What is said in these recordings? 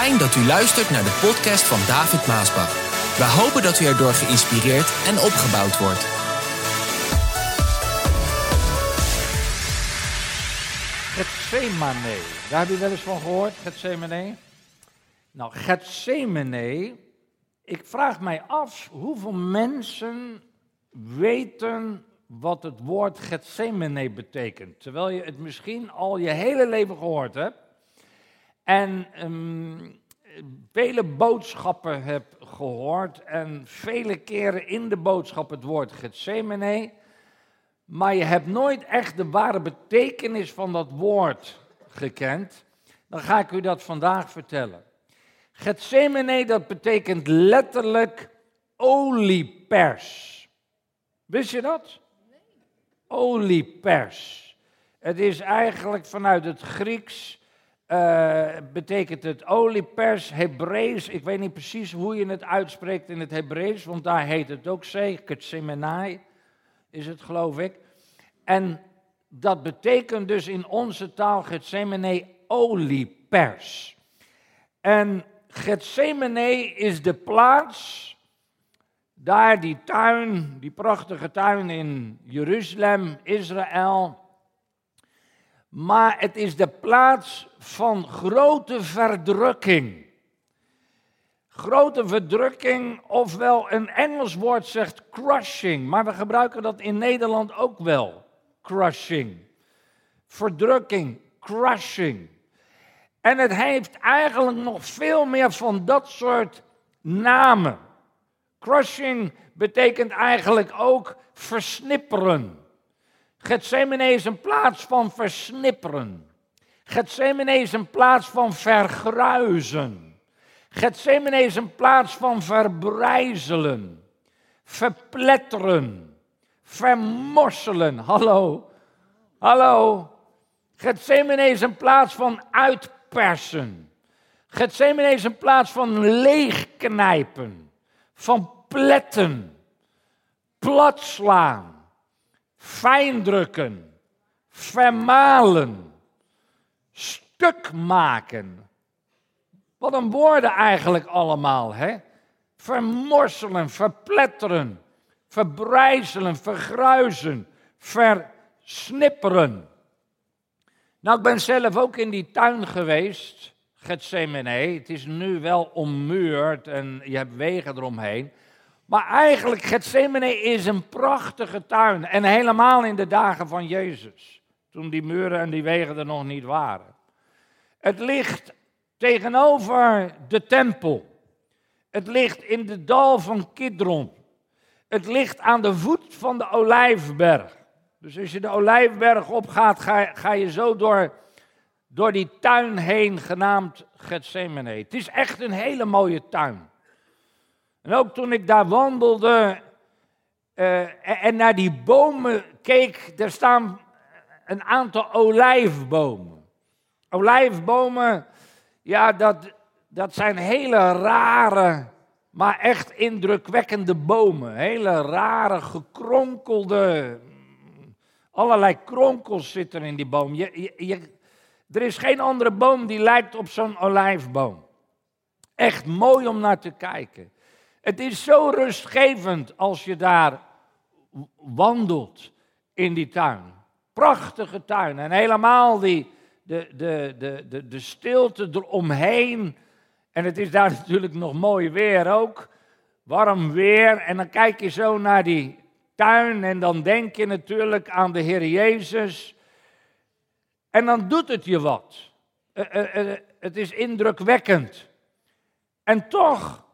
Fijn dat u luistert naar de podcast van David Maasbach. We hopen dat u erdoor geïnspireerd en opgebouwd wordt. Gethsemane, daar heb je wel eens van gehoord, Gethsemane? Nou, Gethsemane, ik vraag mij af hoeveel mensen weten wat het woord Gethsemane betekent. Terwijl je het misschien al je hele leven gehoord hebt. En um, vele boodschappen hebt gehoord. En vele keren in de boodschap het woord Gethsemane. Maar je hebt nooit echt de ware betekenis van dat woord gekend. Dan ga ik u dat vandaag vertellen. Gethsemane, dat betekent letterlijk oliepers. Wist je dat? Oliepers. Het is eigenlijk vanuit het Grieks, uh, betekent het oliepers, Hebreeuws, ik weet niet precies hoe je het uitspreekt in het Hebreeuws, want daar heet het ook Gethsemane, is het geloof ik. En dat betekent dus in onze taal Gethsemane oliepers. En Gethsemane is de plaats, daar die tuin, die prachtige tuin in Jeruzalem, Israël. Maar het is de plaats van grote verdrukking. Grote verdrukking, ofwel een Engels woord zegt crushing, maar we gebruiken dat in Nederland ook wel. Crushing. Verdrukking, crushing. En het heeft eigenlijk nog veel meer van dat soort namen. Crushing betekent eigenlijk ook versnipperen. Gethsemane is een plaats van versnipperen. Gethsemane is een plaats van vergruizen. Gethsemane is een plaats van verbrijzelen, verpletteren, vermorselen. Hallo, hallo. Gethsemane is een plaats van uitpersen. Gethsemane is een plaats van leegknijpen, van pletten, platslaan, fijndrukken, vermalen, stuk maken. Wat een woorden eigenlijk allemaal, hè? Vermorselen, verpletteren, verbrijzelen, vergruizen, versnipperen. Nou, ik ben zelf ook in die tuin geweest, Gethsemane. Het is nu wel ommuurd en je hebt wegen eromheen. Maar eigenlijk, Gethsemane is een prachtige tuin. En helemaal in de dagen van Jezus. Toen die muren en die wegen er nog niet waren. Het ligt tegenover de tempel. Het ligt in de dal van Kidron. Het ligt aan de voet van de Olijfberg. Dus als je de Olijfberg opgaat, ga, ga je zo door, door die tuin heen, genaamd Gethsemane. Het is echt een hele mooie tuin. En ook toen ik daar wandelde uh, en naar die bomen keek, er staan een aantal olijfbomen. Olijfbomen, ja, dat, dat zijn hele rare, maar echt indrukwekkende bomen. Hele rare, gekronkelde, allerlei kronkels zitten in die boom. Je, je, er is geen andere boom die lijkt op zo'n olijfboom. Echt mooi om naar te kijken. Het is zo rustgevend als je daar wandelt in die tuin. Prachtige tuin. En helemaal die, de, de, de, de, de stilte eromheen. En het is daar natuurlijk nog mooi weer ook. Warm weer. En dan kijk je zo naar die tuin en dan denk je natuurlijk aan de Heer Jezus. En dan doet het je wat. Eh, eh, eh, het is indrukwekkend. En toch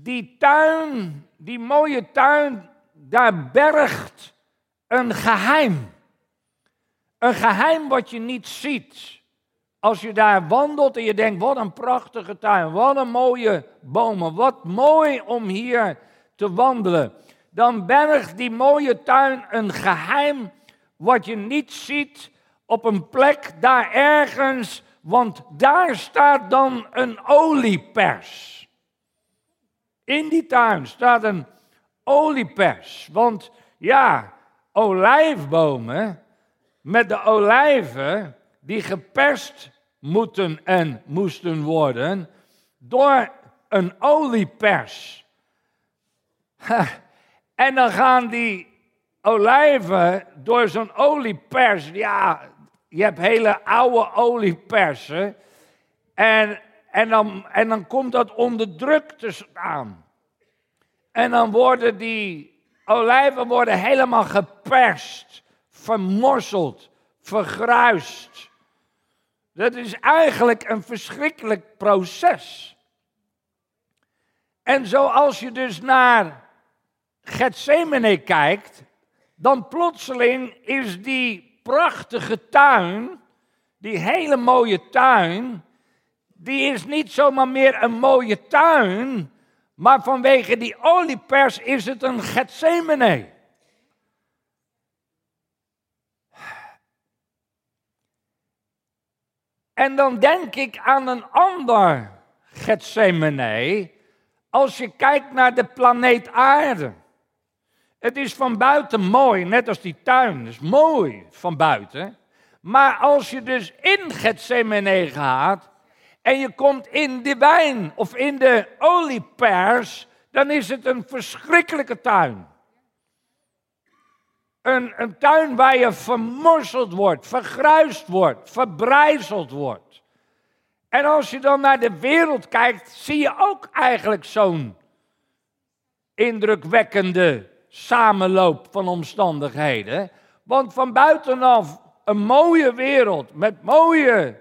die tuin, die mooie tuin, daar bergt een geheim. Een geheim wat je niet ziet. Als je daar wandelt en je denkt, wat een prachtige tuin, wat een mooie bomen, wat mooi om hier te wandelen. Dan bergt die mooie tuin een geheim wat je niet ziet op een plek daar ergens, want daar staat dan een oliepers. In die tuin staat een oliepers. Want ja, olijfbomen met de olijven die geperst moeten en moesten worden door een oliepers. En dan gaan die olijven door zo'n oliepers. Ja, je hebt hele oude oliepersen. En, en, dan, en dan komt dat onder druk te staan. En dan worden die olijven worden helemaal geperst, vermorseld, vergruist. Dat is eigenlijk een verschrikkelijk proces. En zoals je dus naar Gethsemane kijkt, dan plotseling is die prachtige tuin, die hele mooie tuin, die is niet zomaar meer een mooie tuin, maar vanwege die oliepers is het een Gethsemane. En dan denk ik aan een ander Gethsemane, als je kijkt naar de planeet Aarde. Het is van buiten mooi, net als die tuin. Het is mooi van buiten. Maar als je dus in Gethsemane gaat en je komt in de wijn of in de oliepers, dan is het een verschrikkelijke tuin. Een, een tuin waar je vermorseld wordt, vergruist wordt, verbrijzeld wordt. En als je dan naar de wereld kijkt, zie je ook eigenlijk zo'n indrukwekkende samenloop van omstandigheden. Want van buitenaf een mooie wereld met mooie,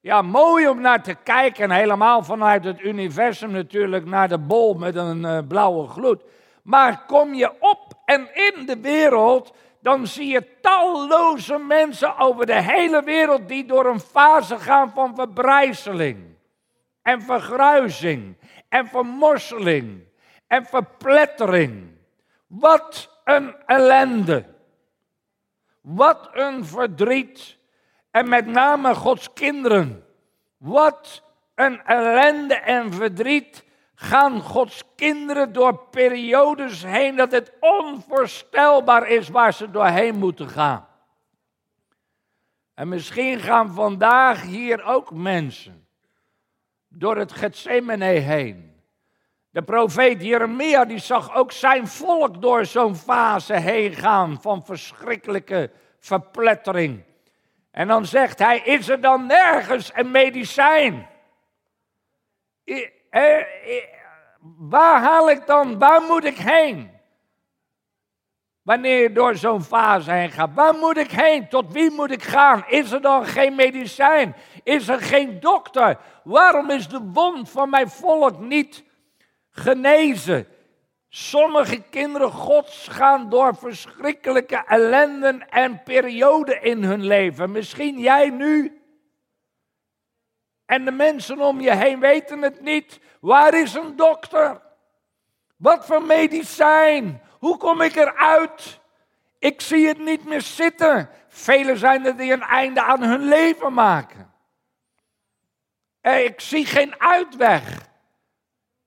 ja, mooi om naar te kijken. En helemaal vanuit het universum natuurlijk naar de bol met een uh, blauwe gloed. Maar kom je op en in de wereld, dan zie je talloze mensen over de hele wereld die door een fase gaan van verbrijzeling en vergruizing en vermorseling en verplettering. Wat een ellende. Wat een verdriet. En met name Gods kinderen. Wat een ellende en verdriet gaan Gods kinderen door periodes heen dat het onvoorstelbaar is waar ze doorheen moeten gaan. En misschien gaan vandaag hier ook mensen door het Gethsemane heen. De profeet Jeremia die zag ook zijn volk door zo'n fase heen gaan van verschrikkelijke verplettering. En dan zegt hij, is er dan nergens een medicijn? Waar haal ik dan, waar moet ik heen? Wanneer je door zo'n fase heen gaat, waar moet ik heen? Tot wie moet ik gaan? Is er dan geen medicijn? Is er geen dokter? Waarom is de wond van mijn volk niet genezen. Sommige kinderen Gods gaan door verschrikkelijke ellenden en perioden in hun leven. Misschien jij nu. En de mensen om je heen weten het niet. Waar is een dokter? Wat voor medicijn? Hoe kom ik eruit? Ik zie het niet meer zitten. Velen zijn er die een einde aan hun leven maken. Ik zie geen uitweg.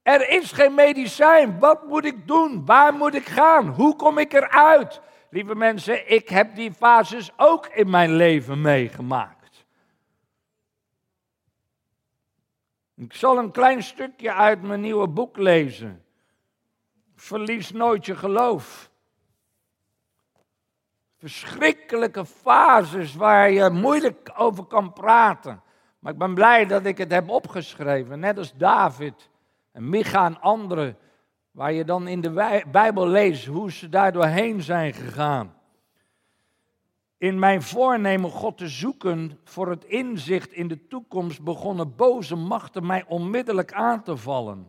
Er is geen medicijn. Wat moet ik doen? Waar moet ik gaan? Hoe kom ik eruit? Lieve mensen, ik heb die fases ook in mijn leven meegemaakt. Ik zal een klein stukje uit mijn nieuwe boek lezen. Verlies nooit je geloof. Verschrikkelijke fases waar je moeilijk over kan praten. Maar ik ben blij dat ik het heb opgeschreven, net als David. En Micha en anderen, waar je dan in de Bijbel leest hoe ze daar doorheen zijn gegaan. In mijn voornemen God te zoeken voor het inzicht in de toekomst begonnen boze machten mij onmiddellijk aan te vallen.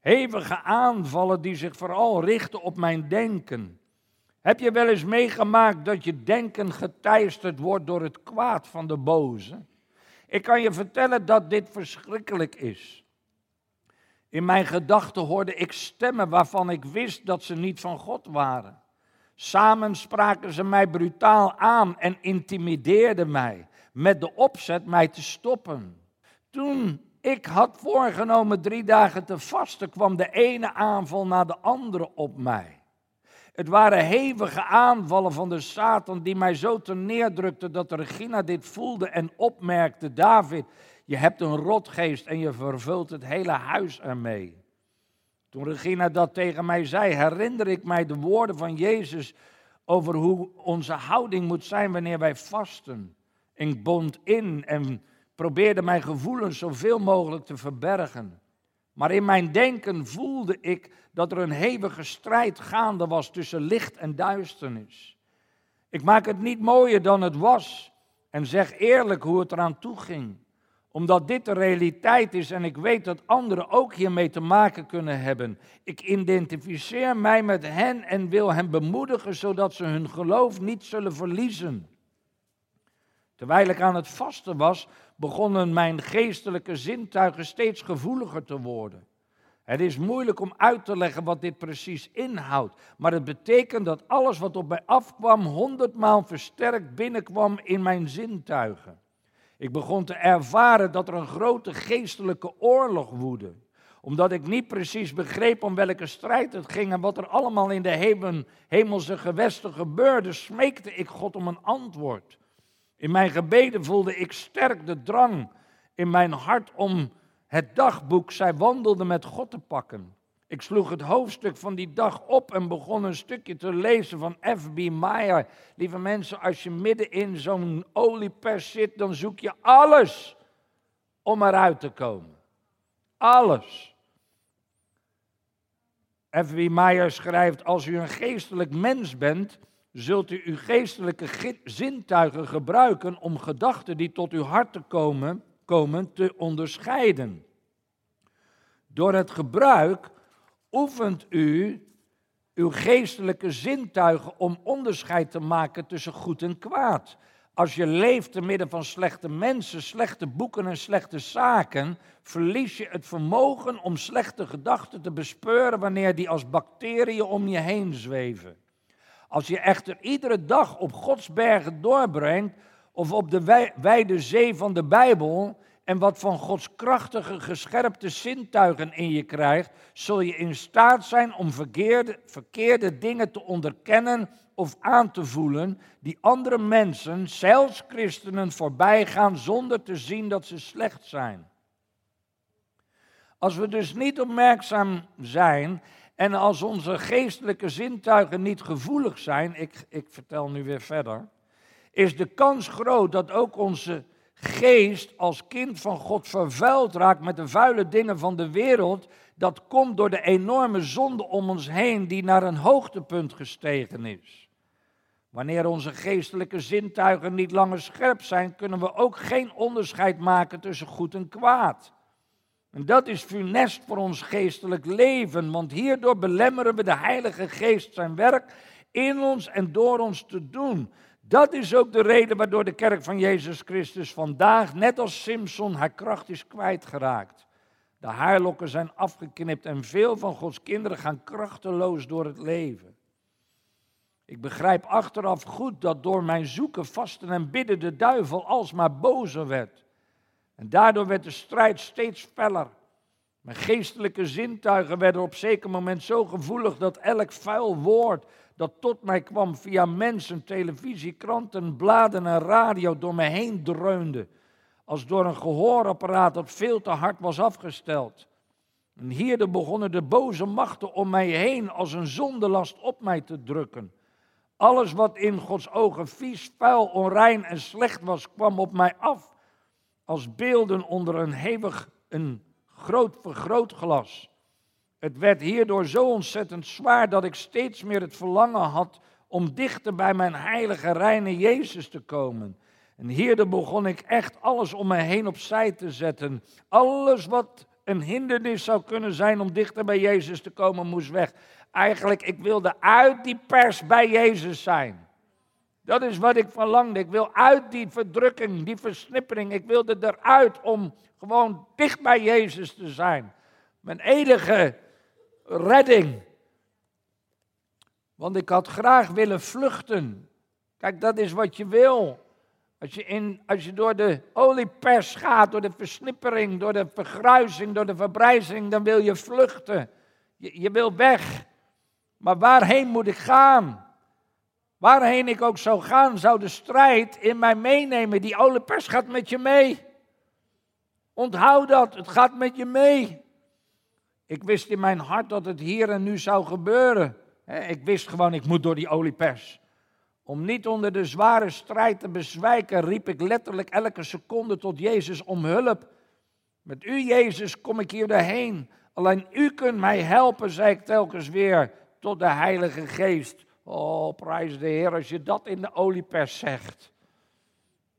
Hevige aanvallen die zich vooral richten op mijn denken. Heb je wel eens meegemaakt dat je denken geteisterd wordt door het kwaad van de boze? Ik kan je vertellen dat dit verschrikkelijk is. In mijn gedachten hoorde ik stemmen waarvan ik wist dat ze niet van God waren. Samen spraken ze mij brutaal aan en intimideerden mij met de opzet mij te stoppen. Toen ik had voorgenomen drie dagen te vasten, kwam de ene aanval na de andere op mij. Het waren hevige aanvallen van de Satan die mij zo neerdrukten dat Regina dit voelde en opmerkte. David, je hebt een rotgeest en je vervult het hele huis ermee. Toen Regina dat tegen mij zei, herinner ik mij de woorden van Jezus over hoe onze houding moet zijn wanneer wij vasten. Ik bond in en probeerde mijn gevoelens zoveel mogelijk te verbergen. Maar in mijn denken voelde ik dat er een hevige strijd gaande was tussen licht en duisternis. Ik maak het niet mooier dan het was en zeg eerlijk hoe het eraan toe ging. Omdat dit de realiteit is en ik weet dat anderen ook hiermee te maken kunnen hebben. Ik identificeer mij met hen en wil hen bemoedigen zodat ze hun geloof niet zullen verliezen. Terwijl ik aan het vasten was, begonnen mijn geestelijke zintuigen steeds gevoeliger te worden. Het is moeilijk om uit te leggen wat dit precies inhoudt, maar het betekent dat alles wat op mij afkwam honderdmaal versterkt binnenkwam in mijn zintuigen. Ik begon te ervaren dat er een grote geestelijke oorlog woedde omdat ik niet precies begreep om welke strijd het ging en wat er allemaal in de hemelse gewesten gebeurde, smeekte ik God om een antwoord. In mijn gebeden voelde ik sterk de drang in mijn hart om het dagboek Zij wandelde met God te pakken. Ik sloeg het hoofdstuk van die dag op en begon een stukje te lezen van F.B. Meyer. Lieve mensen, als je midden in zo'n oliepers zit, dan zoek je alles om eruit te komen. Alles. F.B. Meyer schrijft, als u een geestelijk mens bent, zult u uw geestelijke zintuigen gebruiken om gedachten die tot uw hart te komen, komen te onderscheiden. Door het gebruik oefent u uw geestelijke zintuigen om onderscheid te maken tussen goed en kwaad. Als je leeft te midden van slechte mensen, slechte boeken en slechte zaken, verlies je het vermogen om slechte gedachten te bespeuren wanneer die als bacteriën om je heen zweven. Als je echter iedere dag op Gods bergen doorbrengt, of op de wijde zee van de Bijbel, en wat van Gods krachtige, gescherpte zintuigen in je krijgt, zul je in staat zijn om verkeerde, verkeerde dingen te onderkennen of aan te voelen, die andere mensen, zelfs christenen, voorbij gaan zonder te zien dat ze slecht zijn. Als we dus niet opmerkzaam zijn en als onze geestelijke zintuigen niet gevoelig zijn, ik, ik vertel nu weer verder, is de kans groot dat ook onze geest als kind van God vervuild raakt met de vuile dingen van de wereld. Dat komt door de enorme zonde om ons heen die naar een hoogtepunt gestegen is. Wanneer onze geestelijke zintuigen niet langer scherp zijn, kunnen we ook geen onderscheid maken tussen goed en kwaad. En dat is funest voor ons geestelijk leven, want hierdoor belemmeren we de Heilige Geest zijn werk in ons en door ons te doen. Dat is ook de reden waardoor de kerk van Jezus Christus vandaag, net als Simpson, haar kracht is kwijtgeraakt. De haarlokken zijn afgeknipt en veel van Gods kinderen gaan krachteloos door het leven. Ik begrijp achteraf goed dat door mijn zoeken, vasten en bidden de duivel alsmaar bozer werd. En daardoor werd de strijd steeds feller. Mijn geestelijke zintuigen werden op zeker moment zo gevoelig dat elk vuil woord dat tot mij kwam via mensen, televisie, kranten, bladen en radio door me heen dreunde. Als door een gehoorapparaat dat veel te hard was afgesteld. En begonnen de boze machten om mij heen als een zondelast op mij te drukken. Alles wat in Gods ogen vies, vuil, onrein en slecht was, kwam op mij af als beelden onder een hevig, een groot vergrootglas. Het werd hierdoor zo ontzettend zwaar dat ik steeds meer het verlangen had om dichter bij mijn heilige, reine Jezus te komen. En hierdoor begon ik echt alles om me heen opzij te zetten. Alles wat een hindernis zou kunnen zijn om dichter bij Jezus te komen, moest weg. Eigenlijk, ik wilde uit die pers bij Jezus zijn. Dat is wat ik verlangde. Ik wil uit die verdrukking, die versnippering. Ik wilde eruit om gewoon dicht bij Jezus te zijn. Mijn enige redding. Want ik had graag willen vluchten. Kijk, dat is wat je wil. Als je, in, als je door de oliepers gaat, door de versnippering, door de vergruizing, door de verbrijzing, dan wil je vluchten. Je, je wil weg. Maar waarheen moet ik gaan? Waarheen ik ook zou gaan, zou de strijd in mij meenemen. Die oliepers gaat met je mee. Onthoud dat, het gaat met je mee. Ik wist in mijn hart dat het hier en nu zou gebeuren. Ik wist gewoon, ik moet door die oliepers. Om niet onder de zware strijd te bezwijken, riep ik letterlijk elke seconde tot Jezus om hulp. Met u, Jezus, kom ik hier doorheen. Alleen u kunt mij helpen, zei ik telkens weer, tot de Heilige Geest. Oh, prijs de Heer als je dat in de oliepers zegt.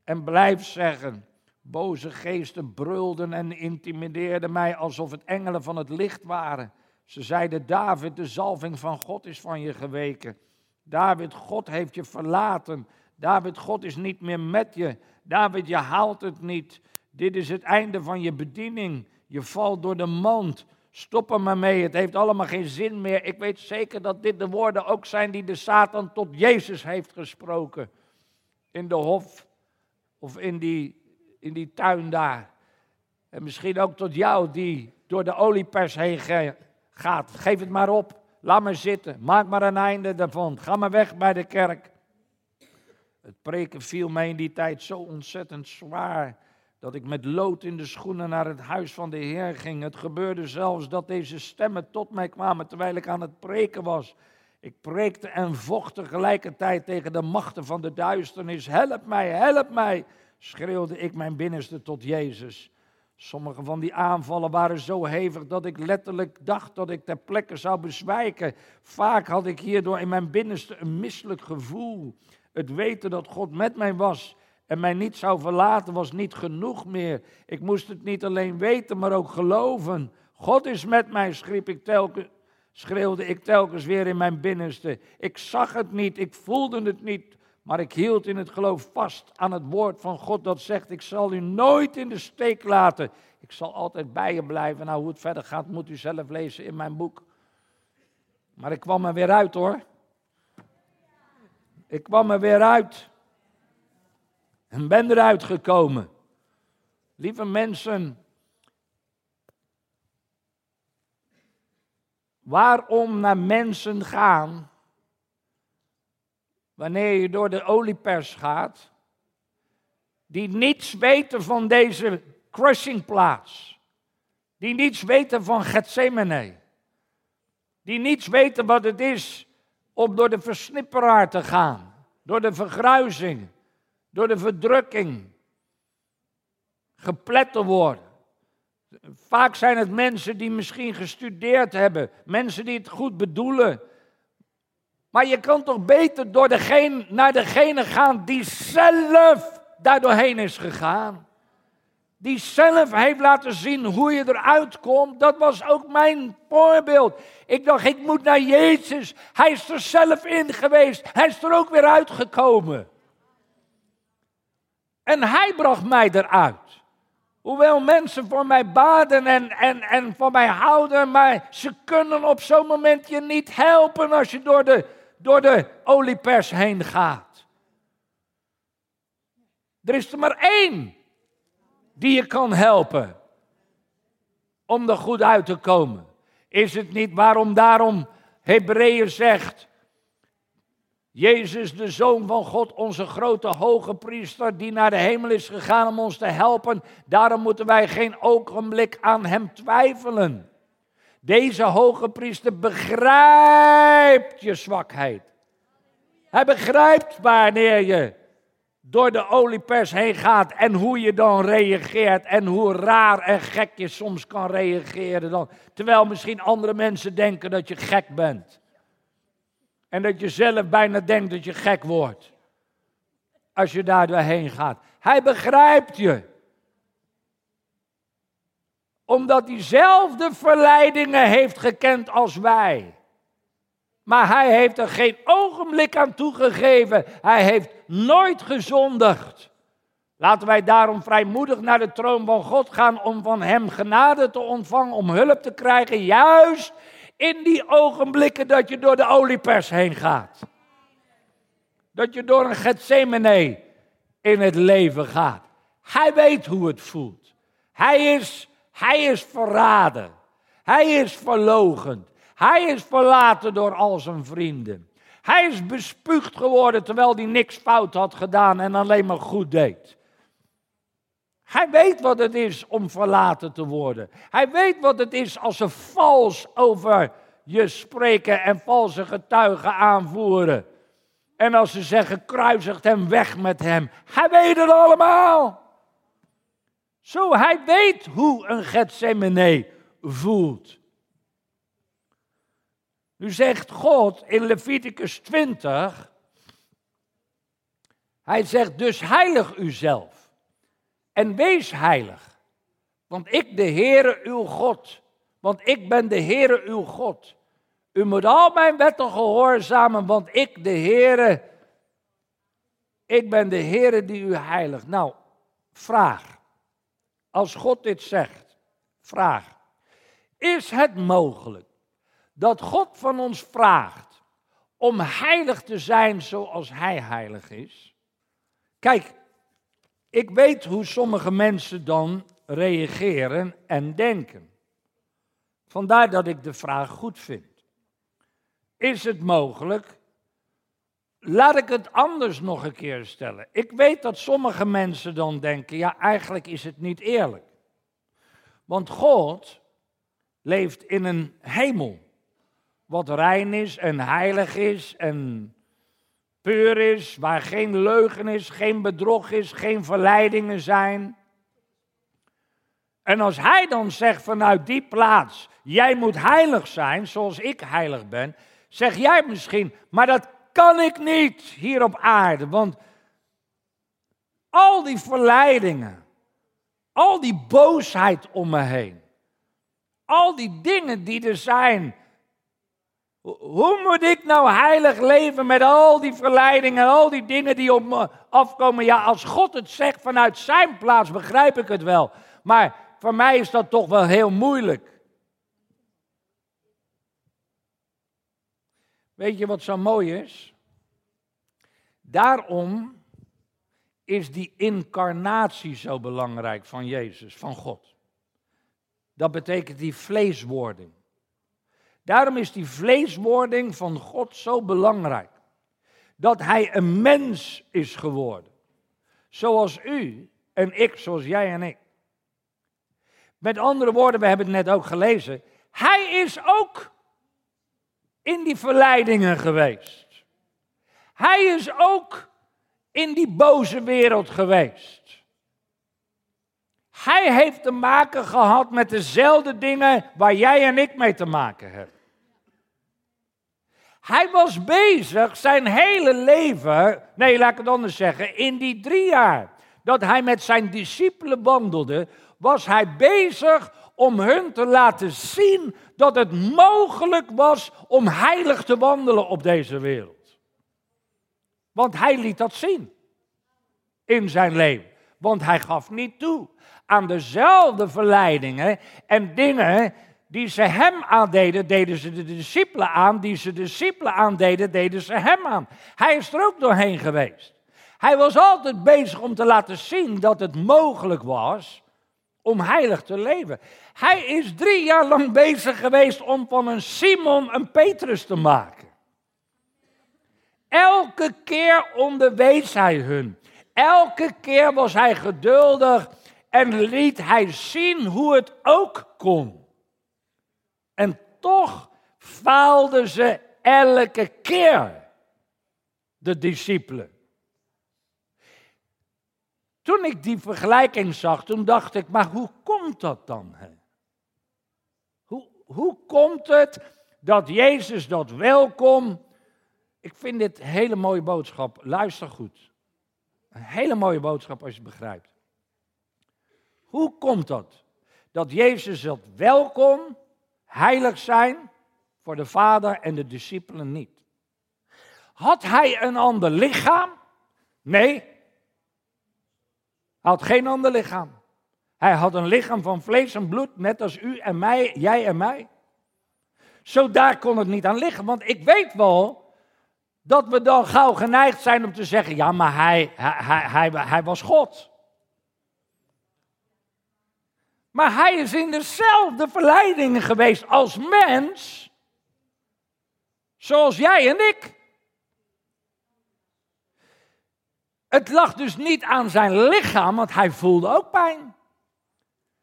En blijf zeggen. Boze geesten brulden en intimideerden mij alsof het engelen van het licht waren. Ze zeiden, David, de zalving van God is van je geweken. David, God heeft je verlaten. David, God is niet meer met je. David, je haalt het niet. Dit is het einde van je bediening. Je valt door de mand. Stop er maar mee. Het heeft allemaal geen zin meer. Ik weet zeker dat dit de woorden ook zijn die de Satan tot Jezus heeft gesproken. In de hof of in die, in die tuin daar. En misschien ook tot jou die door de oliepers heen gaat. Geef het maar op. Laat me zitten. Maak maar een einde daarvan. Ga maar weg bij de kerk. Het preken viel mij in die tijd zo ontzettend zwaar dat ik met lood in de schoenen naar het huis van de Heer ging. Het gebeurde zelfs dat deze stemmen tot mij kwamen terwijl ik aan het preken was. Ik preekte en vocht tegelijkertijd tegen de machten van de duisternis. Help mij, help mij, schreeuwde ik mijn binnenste tot Jezus. Sommige van die aanvallen waren zo hevig dat ik letterlijk dacht dat ik ter plekke zou bezwijken. Vaak had ik hierdoor in mijn binnenste een misselijk gevoel. Het weten dat God met mij was en mij niet zou verlaten was niet genoeg meer. Ik moest het niet alleen weten, maar ook geloven. God is met mij, ik telkens, schreeuwde ik telkens weer in mijn binnenste. Ik zag het niet, ik voelde het niet, maar ik hield in het geloof vast aan het woord van God dat zegt: Ik zal u nooit in de steek laten. Ik zal altijd bij je blijven. Nou, hoe het verder gaat, moet u zelf lezen in mijn boek. Maar ik kwam er weer uit hoor. Ik kwam er weer uit. En ben eruit gekomen. Lieve mensen, waarom naar mensen gaan wanneer je door de oliepers gaat, die niets weten van deze crushingplaats, die niets weten van Gethsemane, die niets weten wat het is om door de versnipperaar te gaan, door de vergruizing, door de verdrukking geplet te worden. Vaak zijn het mensen die misschien gestudeerd hebben, mensen die het goed bedoelen. Maar je kan toch beter door degene, naar degene gaan die zelf daar doorheen is gegaan. Die zelf heeft laten zien hoe je eruit komt. Dat was ook mijn voorbeeld. Ik dacht, ik moet naar Jezus. Hij is er zelf in geweest. Hij is er ook weer uitgekomen. En hij bracht mij eruit. Hoewel mensen voor mij baden en, en, en voor mij houden, maar ze kunnen op zo'n moment je niet helpen als je door de, door de oliepers heen gaat. Er is er maar één die je kan helpen om er goed uit te komen. Is het niet waarom daarom Hebreeën zegt, Jezus, de Zoon van God, onze grote hoge priester, die naar de hemel is gegaan om ons te helpen. Daarom moeten wij geen ogenblik aan Hem twijfelen. Deze hoge priester begrijpt je zwakheid. Hij begrijpt wanneer je door de oliepers heen gaat en hoe je dan reageert en hoe raar en gek je soms kan reageren dan. Terwijl misschien andere mensen denken dat je gek bent. En dat je zelf bijna denkt dat je gek wordt. Als je daar doorheen gaat. Hij begrijpt je. Omdat hij zelf de verleidingen heeft gekend als wij. Maar hij heeft er geen ogenblik aan toegegeven. Hij heeft nooit gezondigd. Laten wij daarom vrijmoedig naar de troon van God gaan om van Hem genade te ontvangen, om hulp te krijgen, juist in die ogenblikken dat je door de oliepers heen gaat. Dat je door een Gethsemane in het leven gaat. Hij weet hoe het voelt. Hij is, hij is verraden. Hij is verlogend. Hij is verlaten door al zijn vrienden. Hij is bespuugd geworden terwijl hij niks fout had gedaan en alleen maar goed deed. Hij weet wat het is om verlaten te worden. Hij weet wat het is als ze vals over je spreken en valse getuigen aanvoeren. En als ze zeggen, kruisigt hem weg met hem. Hij weet het allemaal. Zo, hij weet hoe een Gethsemane voelt. Nu zegt God in Leviticus 20, hij zegt dus heilig uzelf en wees heilig, want ik de Heere uw God, want ik ben de Heere uw God. U moet al mijn wetten gehoorzamen, want ik de Heere, ik ben de Heere die u heiligt. Nou, vraag, als God dit zegt, vraag, is het mogelijk dat God van ons vraagt om heilig te zijn zoals Hij heilig is? Kijk, ik weet hoe sommige mensen dan reageren en denken. Vandaar dat ik de vraag goed vind. Is het mogelijk? Laat ik het anders nog een keer stellen. Ik weet dat sommige mensen dan denken, ja eigenlijk is het niet eerlijk. Want God leeft in een hemel, wat rein is en heilig is en puur is, waar geen leugen is, geen bedrog is, geen verleidingen zijn. En als hij dan zegt vanuit die plaats, jij moet heilig zijn zoals ik heilig ben, zeg jij misschien, maar dat kan ik niet hier op aarde, want al die verleidingen, al die boosheid om me heen, al die dingen die er zijn, hoe moet ik nou heilig leven met al die verleidingen, al die dingen die op me afkomen? Ja, als God het zegt vanuit zijn plaats, begrijp ik het wel. Maar voor mij is dat toch wel heel moeilijk. Weet je wat zo mooi is? Daarom is die incarnatie zo belangrijk van Jezus, van God. Dat betekent die vleeswording. Daarom is die vleeswording van God zo belangrijk. Dat hij een mens is geworden. Zoals u en ik, zoals jij en ik. Met andere woorden, we hebben het net ook gelezen. Hij is ook in die verleidingen geweest. Hij is ook in die boze wereld geweest. Hij heeft te maken gehad met dezelfde dingen waar jij en ik mee te maken hebben. Hij was bezig zijn hele leven, nee laat ik het anders zeggen, in die drie jaar dat hij met zijn discipelen wandelde, was hij bezig om hun te laten zien dat het mogelijk was om heilig te wandelen op deze wereld. Want hij liet dat zien in zijn leven. Want hij gaf niet toe aan dezelfde verleidingen en dingen die ze hem aandeden, deden ze de discipelen aan. Die ze de discipelen aandeden, deden ze hem aan. Hij is er ook doorheen geweest. Hij was altijd bezig om te laten zien dat het mogelijk was om heilig te leven. Hij is drie jaar lang bezig geweest om van een Simon een Petrus te maken. Elke keer onderwees hij hun. Elke keer was hij geduldig en liet hij zien hoe het ook kon. En toch faalden ze elke keer, de discipelen. Toen ik die vergelijking zag, toen dacht ik, maar hoe komt dat dan? Hè? Hoe, hoe komt het dat Jezus dat welkom? Ik vind dit een hele mooie boodschap. Luister goed. Een hele mooie boodschap als je het begrijpt. Hoe komt dat? Dat Jezus dat welkom, heilig zijn voor de Vader en de discipelen niet. Had hij een ander lichaam? Nee, had geen ander lichaam. Hij had een lichaam van vlees en bloed, net als u en mij, jij en mij. Zo daar kon het niet aan liggen, want ik weet wel dat we dan gauw geneigd zijn om te zeggen, ja, maar hij, hij, hij, hij, was God. Maar hij is in dezelfde verleidingen geweest als mens Zoals jij en ik. Het lag dus niet aan zijn lichaam, want hij voelde ook pijn.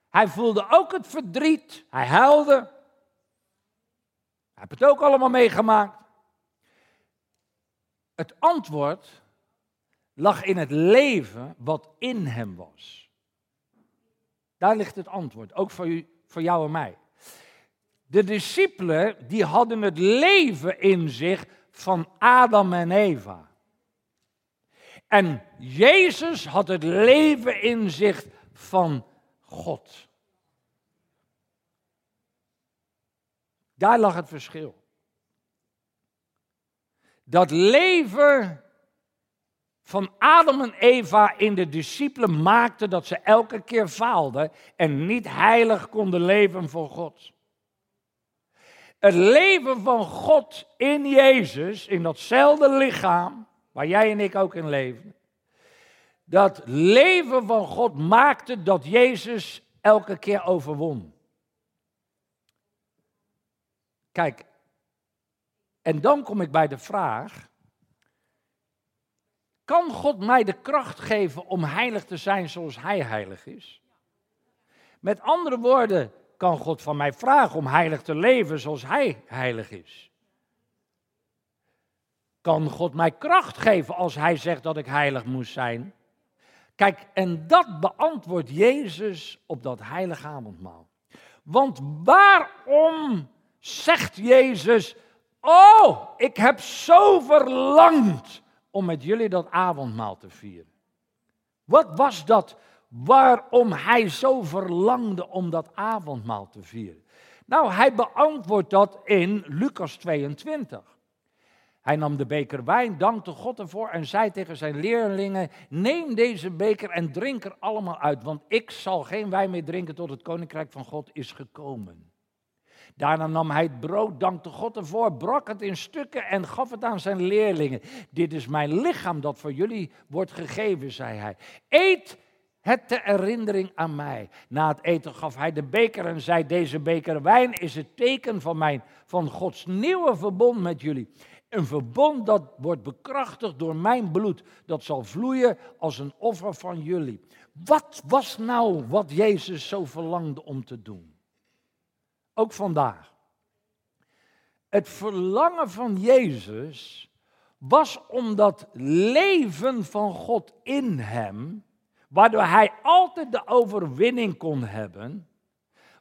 Hij voelde ook het verdriet. Hij huilde. Hij heeft het ook allemaal meegemaakt. Het antwoord lag in het leven wat in hem was. Daar ligt het antwoord, ook voor, u, voor jou en mij. De discipelen die hadden het leven in zich van Adam en Eva. En Jezus had het leven in zich van God. Daar lag het verschil. Dat leven van Adam en Eva in de discipelen maakte dat ze elke keer faalden en niet heilig konden leven voor God. Het leven van God in Jezus, in datzelfde lichaam, waar jij en ik ook in leven. Dat leven van God maakte dat Jezus elke keer overwon. Kijk, en dan kom ik bij de vraag: kan God mij de kracht geven om heilig te zijn zoals Hij heilig is? Met andere woorden, kan God van mij vragen om heilig te leven zoals Hij heilig is? Kan God mij kracht geven als Hij zegt dat ik heilig moet zijn? Kijk, en dat beantwoordt Jezus op dat heilige avondmaal. Want waarom zegt Jezus, oh, ik heb zo verlangd om met jullie dat avondmaal te vieren? Wat was dat waarom hij zo verlangde om dat avondmaal te vieren? Nou, hij beantwoordt dat in Lucas 22. Hij nam de beker wijn, dankte God ervoor en zei tegen zijn leerlingen: Neem deze beker en drink er allemaal uit, want ik zal geen wijn meer drinken tot het koninkrijk van God is gekomen. Daarna nam hij het brood, dankte God ervoor, brak het in stukken en gaf het aan zijn leerlingen. Dit is mijn lichaam dat voor jullie wordt gegeven, zei hij. Eet het ter herinnering aan mij. Na het eten gaf hij de beker en zei: Deze beker wijn is het teken van, mijn, van Gods nieuwe verbond met jullie. Een verbond dat wordt bekrachtigd door mijn bloed. Dat zal vloeien als een offer van jullie. Wat was nou wat Jezus zo verlangde om te doen? Ook vandaag. Het verlangen van Jezus was om dat leven van God in hem, waardoor hij altijd de overwinning kon hebben,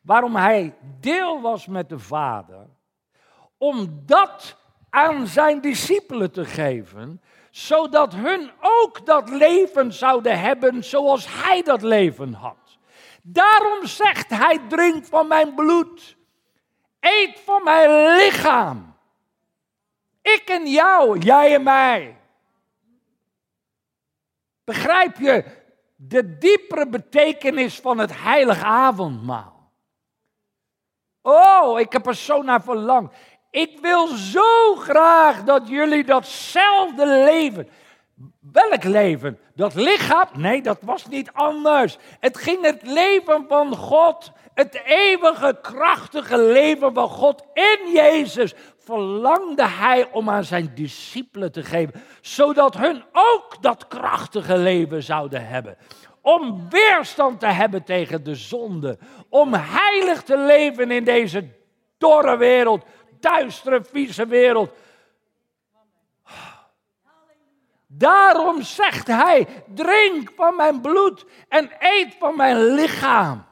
waarom hij deel was met de Vader, om dat aan zijn discipelen te geven, zodat hun ook dat leven zouden hebben zoals hij dat leven had. Daarom zegt hij, drink van mijn bloed, eet van mijn lichaam. Ik en jou, jij en mij. Begrijp je de diepere betekenis van het heilige avondmaal? Oh, ik heb er zo naar verlangd. Ik wil zo graag dat jullie datzelfde leven. Welk leven? Dat lichaam? Nee, dat was niet anders. Het ging het leven van God, het eeuwige, krachtige leven van God in Jezus. Verlangde hij om aan zijn discipelen te geven, zodat hun ook dat krachtige leven zouden hebben om weerstand te hebben tegen de zonde, om heilig te leven in deze dorre wereld, duistere, vieze wereld. Daarom zegt hij: drink van mijn bloed en eet van mijn lichaam.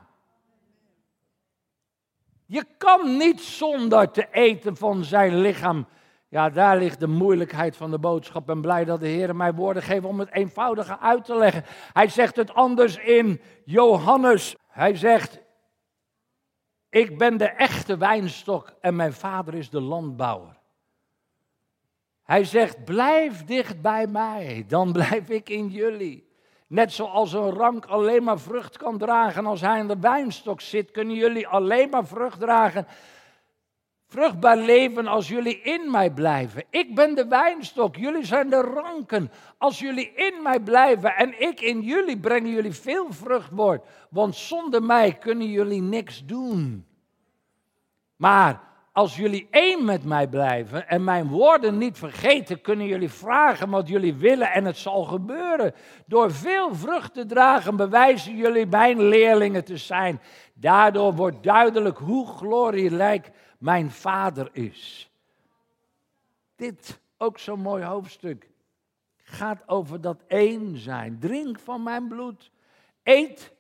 Je kan niet zonder te eten van zijn lichaam. Ja, daar ligt de moeilijkheid van de boodschap. En blij dat de Heer mij woorden geeft om het eenvoudiger uit te leggen. Hij zegt het anders in Johannes. Hij zegt: ik ben de echte wijnstok en mijn vader is de landbouwer. Hij zegt, blijf dicht bij mij, dan blijf ik in jullie. Net zoals een rank alleen maar vrucht kan dragen als hij aan de wijnstok zit, kunnen jullie alleen maar vrucht dragen. Vruchtbaar leven als jullie in mij blijven. Ik ben de wijnstok, jullie zijn de ranken. Als jullie in mij blijven en ik in jullie, brengen jullie veel vrucht Want zonder mij kunnen jullie niks doen. Maar als jullie één met mij blijven en mijn woorden niet vergeten, kunnen jullie vragen wat jullie willen en het zal gebeuren. Door veel vrucht te dragen bewijzen jullie mijn leerlingen te zijn. Daardoor wordt duidelijk hoe glorierijk mijn vader is. Dit, ook zo'n mooi hoofdstuk, gaat over dat één zijn. Drink van mijn bloed. Eet,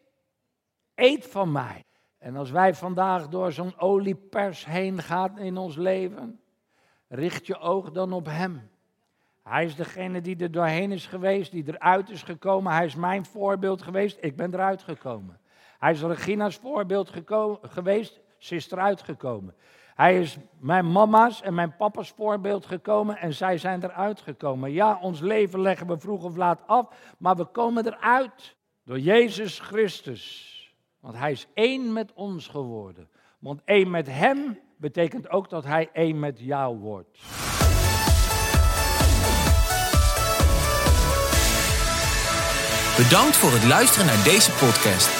eet van mij. En als wij vandaag door zo'n oliepers heen gaan in ons leven, richt je oog dan op Hem. Hij is degene die er doorheen is geweest, die eruit is gekomen. Hij is mijn voorbeeld geweest, ik ben eruit gekomen. Hij is Regina's voorbeeld geweest, ze is eruit gekomen. Hij is mijn mama's en mijn papa's voorbeeld gekomen en zij zijn eruit gekomen. Ja, ons leven leggen we vroeg of laat af, maar we komen eruit door Jezus Christus. Want hij is één met ons geworden. Want één met hem betekent ook dat hij één met jou wordt. Bedankt voor het luisteren naar deze podcast.